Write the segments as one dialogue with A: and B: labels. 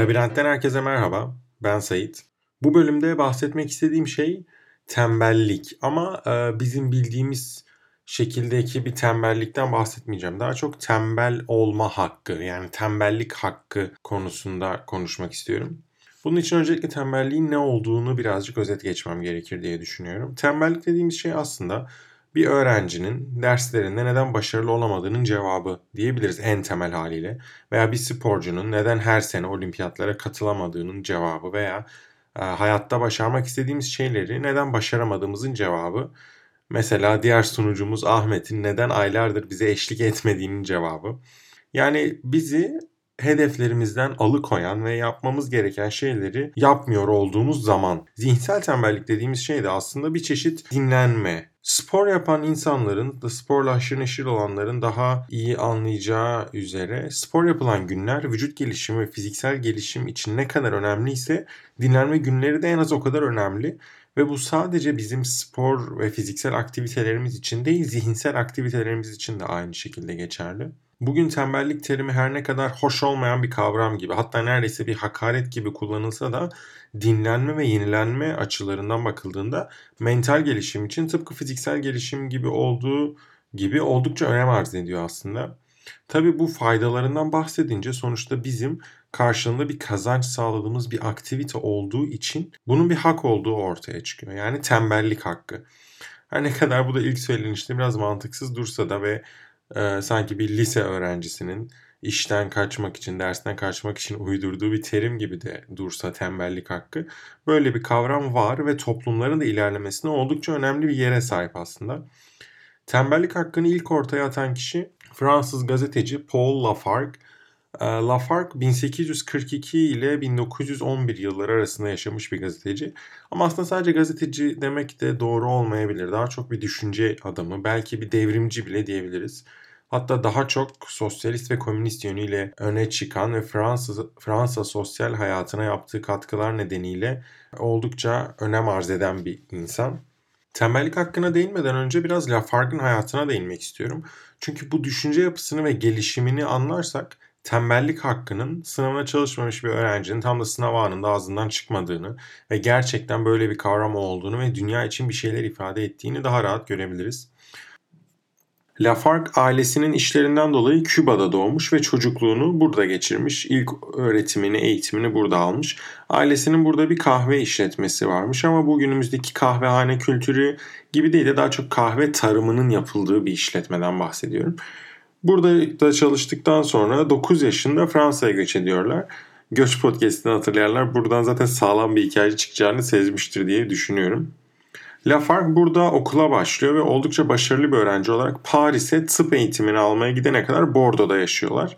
A: Labirentten herkese merhaba. Ben Sait. Bu bölümde bahsetmek istediğim şey tembellik ama e, bizim bildiğimiz şekildeki bir tembellikten bahsetmeyeceğim. Daha çok tembel olma hakkı yani tembellik hakkı konusunda konuşmak istiyorum. Bunun için öncelikle tembelliğin ne olduğunu birazcık özet geçmem gerekir diye düşünüyorum. Tembellik dediğimiz şey aslında bir öğrencinin derslerinde neden başarılı olamadığının cevabı diyebiliriz en temel haliyle. Veya bir sporcunun neden her sene olimpiyatlara katılamadığının cevabı veya e, hayatta başarmak istediğimiz şeyleri neden başaramadığımızın cevabı. Mesela diğer sunucumuz Ahmet'in neden aylardır bize eşlik etmediğinin cevabı. Yani bizi hedeflerimizden alıkoyan ve yapmamız gereken şeyleri yapmıyor olduğumuz zaman. Zihinsel tembellik dediğimiz şey de aslında bir çeşit dinlenme. Spor yapan insanların, sporla aşırı neşir olanların daha iyi anlayacağı üzere spor yapılan günler vücut gelişimi ve fiziksel gelişim için ne kadar önemliyse dinlenme günleri de en az o kadar önemli. Ve bu sadece bizim spor ve fiziksel aktivitelerimiz için değil, zihinsel aktivitelerimiz için de aynı şekilde geçerli. Bugün tembellik terimi her ne kadar hoş olmayan bir kavram gibi hatta neredeyse bir hakaret gibi kullanılsa da dinlenme ve yenilenme açılarından bakıldığında mental gelişim için tıpkı fiziksel gelişim gibi olduğu gibi oldukça önem arz ediyor aslında. Tabii bu faydalarından bahsedince sonuçta bizim karşılığında bir kazanç sağladığımız bir aktivite olduğu için bunun bir hak olduğu ortaya çıkıyor. Yani tembellik hakkı. Her ne kadar bu da ilk söylenişte biraz mantıksız dursa da ve e, sanki bir lise öğrencisinin işten kaçmak için, dersten kaçmak için uydurduğu bir terim gibi de dursa tembellik hakkı. Böyle bir kavram var ve toplumların da ilerlemesine oldukça önemli bir yere sahip aslında. Tembellik hakkını ilk ortaya atan kişi Fransız gazeteci Paul Lafargue. Ee, Lafargue 1842 ile 1911 yılları arasında yaşamış bir gazeteci. Ama aslında sadece gazeteci demek de doğru olmayabilir. Daha çok bir düşünce adamı, belki bir devrimci bile diyebiliriz. Hatta daha çok sosyalist ve komünist yönüyle öne çıkan ve Fransa, Fransa sosyal hayatına yaptığı katkılar nedeniyle oldukça önem arz eden bir insan. Tembellik hakkına değinmeden önce biraz Lafargue'ın hayatına değinmek istiyorum. Çünkü bu düşünce yapısını ve gelişimini anlarsak tembellik hakkının sınavına çalışmamış bir öğrencinin tam da sınav anında ağzından çıkmadığını ve gerçekten böyle bir kavram olduğunu ve dünya için bir şeyler ifade ettiğini daha rahat görebiliriz. Lafargue ailesinin işlerinden dolayı Küba'da doğmuş ve çocukluğunu burada geçirmiş. İlk öğretimini, eğitimini burada almış. Ailesinin burada bir kahve işletmesi varmış ama bugünümüzdeki kahvehane kültürü gibi değil de daha çok kahve tarımının yapıldığı bir işletmeden bahsediyorum. Burada da çalıştıktan sonra 9 yaşında Fransa'ya göç ediyorlar. Göç podcast'ini hatırlayanlar buradan zaten sağlam bir hikaye çıkacağını sezmiştir diye düşünüyorum. Lafargue burada okula başlıyor ve oldukça başarılı bir öğrenci olarak Paris'e tıp eğitimini almaya gidene kadar Bordeaux'da yaşıyorlar.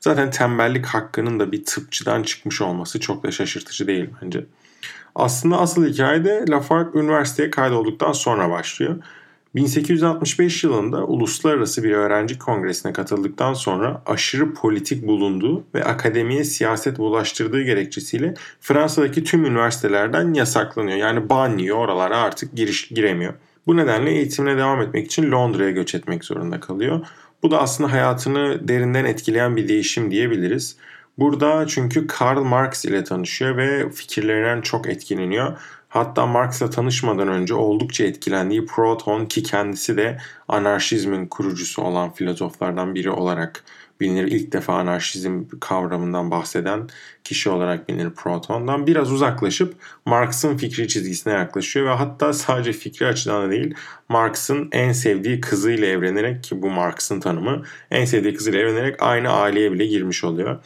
A: Zaten tembellik hakkının da bir tıpçıdan çıkmış olması çok da şaşırtıcı değil bence. Aslında asıl hikaye de Lafargue üniversiteye kaydolduktan sonra başlıyor. 1865 yılında uluslararası bir öğrenci kongresine katıldıktan sonra aşırı politik bulunduğu ve akademiye siyaset bulaştırdığı gerekçesiyle Fransa'daki tüm üniversitelerden yasaklanıyor. Yani banlıyor oralara artık giriş giremiyor. Bu nedenle eğitimine devam etmek için Londra'ya göç etmek zorunda kalıyor. Bu da aslında hayatını derinden etkileyen bir değişim diyebiliriz. Burada çünkü Karl Marx ile tanışıyor ve fikirlerinden çok etkileniyor. Hatta Marx'la tanışmadan önce oldukça etkilendiği Proton ki kendisi de anarşizmin kurucusu olan filozoflardan biri olarak bilinir. İlk defa anarşizm kavramından bahseden kişi olarak bilinir Proton'dan. Biraz uzaklaşıp Marx'ın fikri çizgisine yaklaşıyor ve hatta sadece fikri açıdan da değil Marx'ın en sevdiği kızıyla evlenerek ki bu Marx'ın tanımı en sevdiği kızıyla evlenerek aynı aileye bile girmiş oluyor.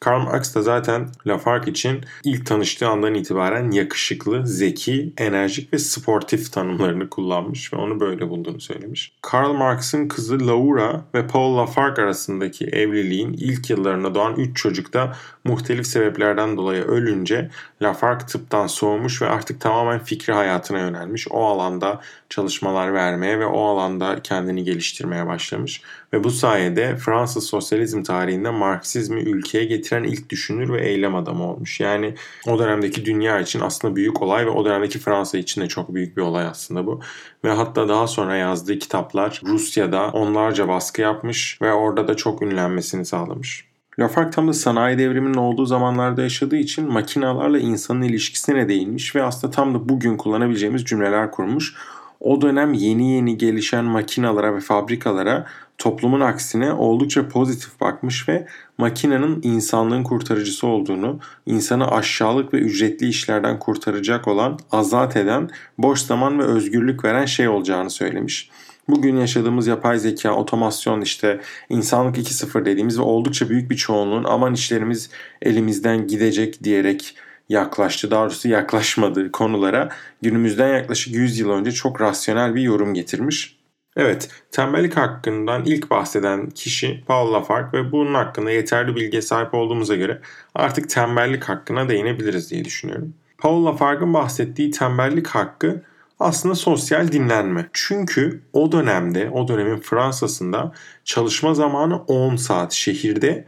A: Karl Marx da zaten Lafargue için ilk tanıştığı andan itibaren yakışıklı, zeki, enerjik ve sportif tanımlarını kullanmış ve onu böyle bulduğunu söylemiş. Karl Marx'ın kızı Laura ve Paul Lafargue arasındaki evliliğin ilk yıllarında doğan 3 çocuk da muhtelif sebeplerden dolayı ölünce Lafargue tıptan soğumuş ve artık tamamen fikri hayatına yönelmiş. O alanda çalışmalar vermeye ve o alanda kendini geliştirmeye başlamış. Ve bu sayede Fransız sosyalizm tarihinde Marksizmi ülkeye getiren ilk düşünür ve eylem adamı olmuş. Yani o dönemdeki dünya için aslında büyük olay ve o dönemdeki Fransa için de çok büyük bir olay aslında bu. Ve hatta daha sonra yazdığı kitaplar Rusya'da onlarca baskı yapmış ve orada da çok ünlenmesini sağlamış. Lafargue tam da sanayi devriminin olduğu zamanlarda yaşadığı için makinalarla insanın ilişkisine değinmiş ve aslında tam da bugün kullanabileceğimiz cümleler kurmuş. O dönem yeni yeni gelişen makinalara ve fabrikalara toplumun aksine oldukça pozitif bakmış ve makinenin insanlığın kurtarıcısı olduğunu, insanı aşağılık ve ücretli işlerden kurtaracak olan, azat eden, boş zaman ve özgürlük veren şey olacağını söylemiş. Bugün yaşadığımız yapay zeka, otomasyon işte insanlık 2.0 dediğimiz ve oldukça büyük bir çoğunluğun aman işlerimiz elimizden gidecek diyerek yaklaştı. Daha doğrusu yaklaşmadığı konulara günümüzden yaklaşık 100 yıl önce çok rasyonel bir yorum getirmiş. Evet, tembellik hakkından ilk bahseden kişi Paul Lafargue ve bunun hakkında yeterli bilgiye sahip olduğumuza göre artık tembellik hakkına değinebiliriz diye düşünüyorum. Paul Lafargue'ın bahsettiği tembellik hakkı aslında sosyal dinlenme. Çünkü o dönemde, o dönemin Fransa'sında çalışma zamanı 10 saat şehirde,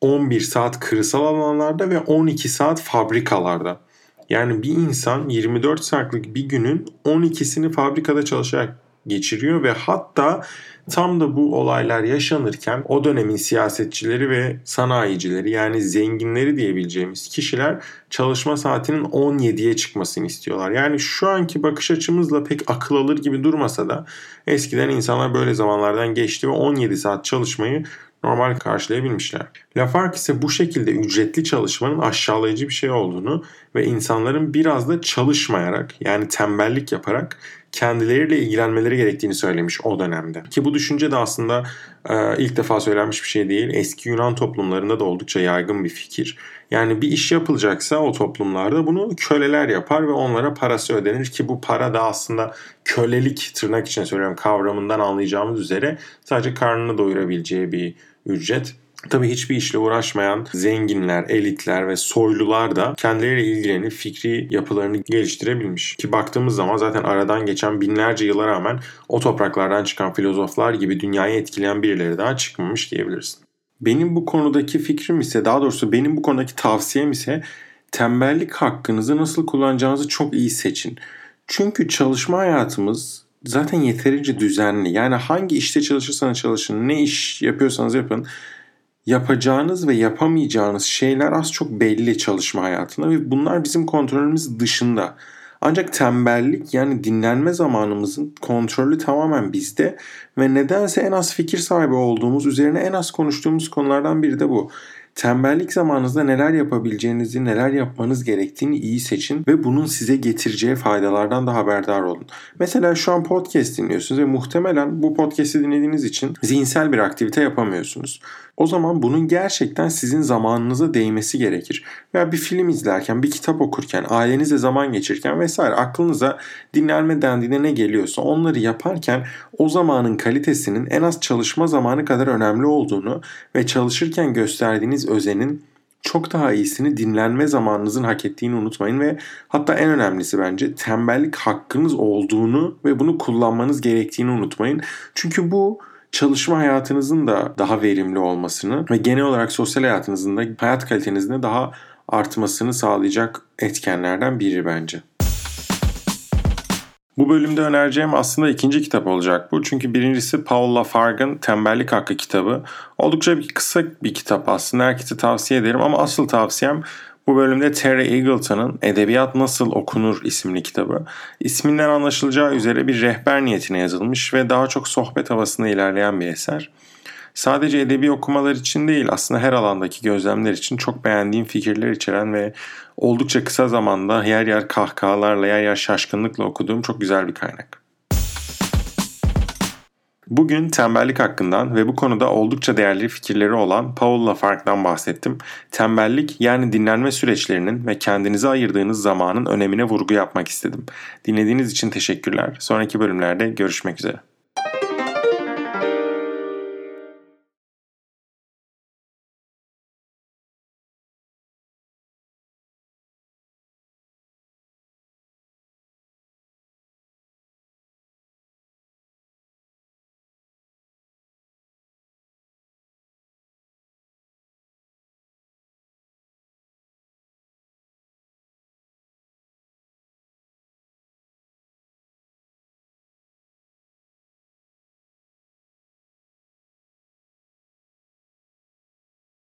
A: 11 saat kırsal alanlarda ve 12 saat fabrikalarda. Yani bir insan 24 saatlik bir günün 12'sini fabrikada çalışarak geçiriyor ve hatta tam da bu olaylar yaşanırken o dönemin siyasetçileri ve sanayicileri yani zenginleri diyebileceğimiz kişiler çalışma saatinin 17'ye çıkmasını istiyorlar. Yani şu anki bakış açımızla pek akıl alır gibi durmasa da eskiden insanlar böyle zamanlardan geçti ve 17 saat çalışmayı normal karşılayabilmişler. Lafargue ise bu şekilde ücretli çalışmanın aşağılayıcı bir şey olduğunu ve insanların biraz da çalışmayarak yani tembellik yaparak kendileriyle ilgilenmeleri gerektiğini söylemiş o dönemde. Ki bu düşünce de aslında e, ilk defa söylenmiş bir şey değil. Eski Yunan toplumlarında da oldukça yaygın bir fikir. Yani bir iş yapılacaksa o toplumlarda bunu köleler yapar ve onlara parası ödenir ki bu para da aslında kölelik tırnak için söylüyorum kavramından anlayacağımız üzere sadece karnını doyurabileceği bir ücret. Tabii hiçbir işle uğraşmayan zenginler, elitler ve soylular da kendileriyle ilgilenip fikri yapılarını geliştirebilmiş. Ki baktığımız zaman zaten aradan geçen binlerce yıla rağmen o topraklardan çıkan filozoflar gibi dünyayı etkileyen birileri daha çıkmamış diyebiliriz. Benim bu konudaki fikrim ise daha doğrusu benim bu konudaki tavsiyem ise tembellik hakkınızı nasıl kullanacağınızı çok iyi seçin. Çünkü çalışma hayatımız zaten yeterince düzenli. Yani hangi işte çalışırsanız çalışın, ne iş yapıyorsanız yapın yapacağınız ve yapamayacağınız şeyler az çok belli çalışma hayatında ve bunlar bizim kontrolümüz dışında. Ancak tembellik yani dinlenme zamanımızın kontrolü tamamen bizde ve nedense en az fikir sahibi olduğumuz, üzerine en az konuştuğumuz konulardan biri de bu. Tembellik zamanınızda neler yapabileceğinizi, neler yapmanız gerektiğini iyi seçin ve bunun size getireceği faydalardan da haberdar olun. Mesela şu an podcast dinliyorsunuz ve muhtemelen bu podcast'i dinlediğiniz için zihinsel bir aktivite yapamıyorsunuz. O zaman bunun gerçekten sizin zamanınıza değmesi gerekir. Veya bir film izlerken, bir kitap okurken, ailenizle zaman geçirirken vesaire aklınıza dinlenme dendiğinde ne geliyorsa onları yaparken o zamanın kalitesinin en az çalışma zamanı kadar önemli olduğunu ve çalışırken gösterdiğiniz özenin çok daha iyisini dinlenme zamanınızın hak ettiğini unutmayın ve hatta en önemlisi bence tembellik hakkınız olduğunu ve bunu kullanmanız gerektiğini unutmayın. Çünkü bu çalışma hayatınızın da daha verimli olmasını ve genel olarak sosyal hayatınızın da hayat kalitenizin de daha artmasını sağlayacak etkenlerden biri bence. Bu bölümde önereceğim aslında ikinci kitap olacak bu. Çünkü birincisi Paul Lafargue'ın Tembellik Hakkı kitabı. Oldukça bir kısa bir kitap aslında. Herkese tavsiye ederim ama asıl tavsiyem bu bölümde Terry Eagleton'ın Edebiyat Nasıl Okunur isimli kitabı. İsminden anlaşılacağı üzere bir rehber niyetine yazılmış ve daha çok sohbet havasında ilerleyen bir eser. Sadece edebi okumalar için değil aslında her alandaki gözlemler için çok beğendiğim fikirler içeren ve oldukça kısa zamanda yer yer kahkahalarla yer yer şaşkınlıkla okuduğum çok güzel bir kaynak. Bugün tembellik hakkından ve bu konuda oldukça değerli fikirleri olan Paul Lafargue'dan bahsettim. Tembellik yani dinlenme süreçlerinin ve kendinize ayırdığınız zamanın önemine vurgu yapmak istedim. Dinlediğiniz için teşekkürler. Sonraki bölümlerde görüşmek üzere.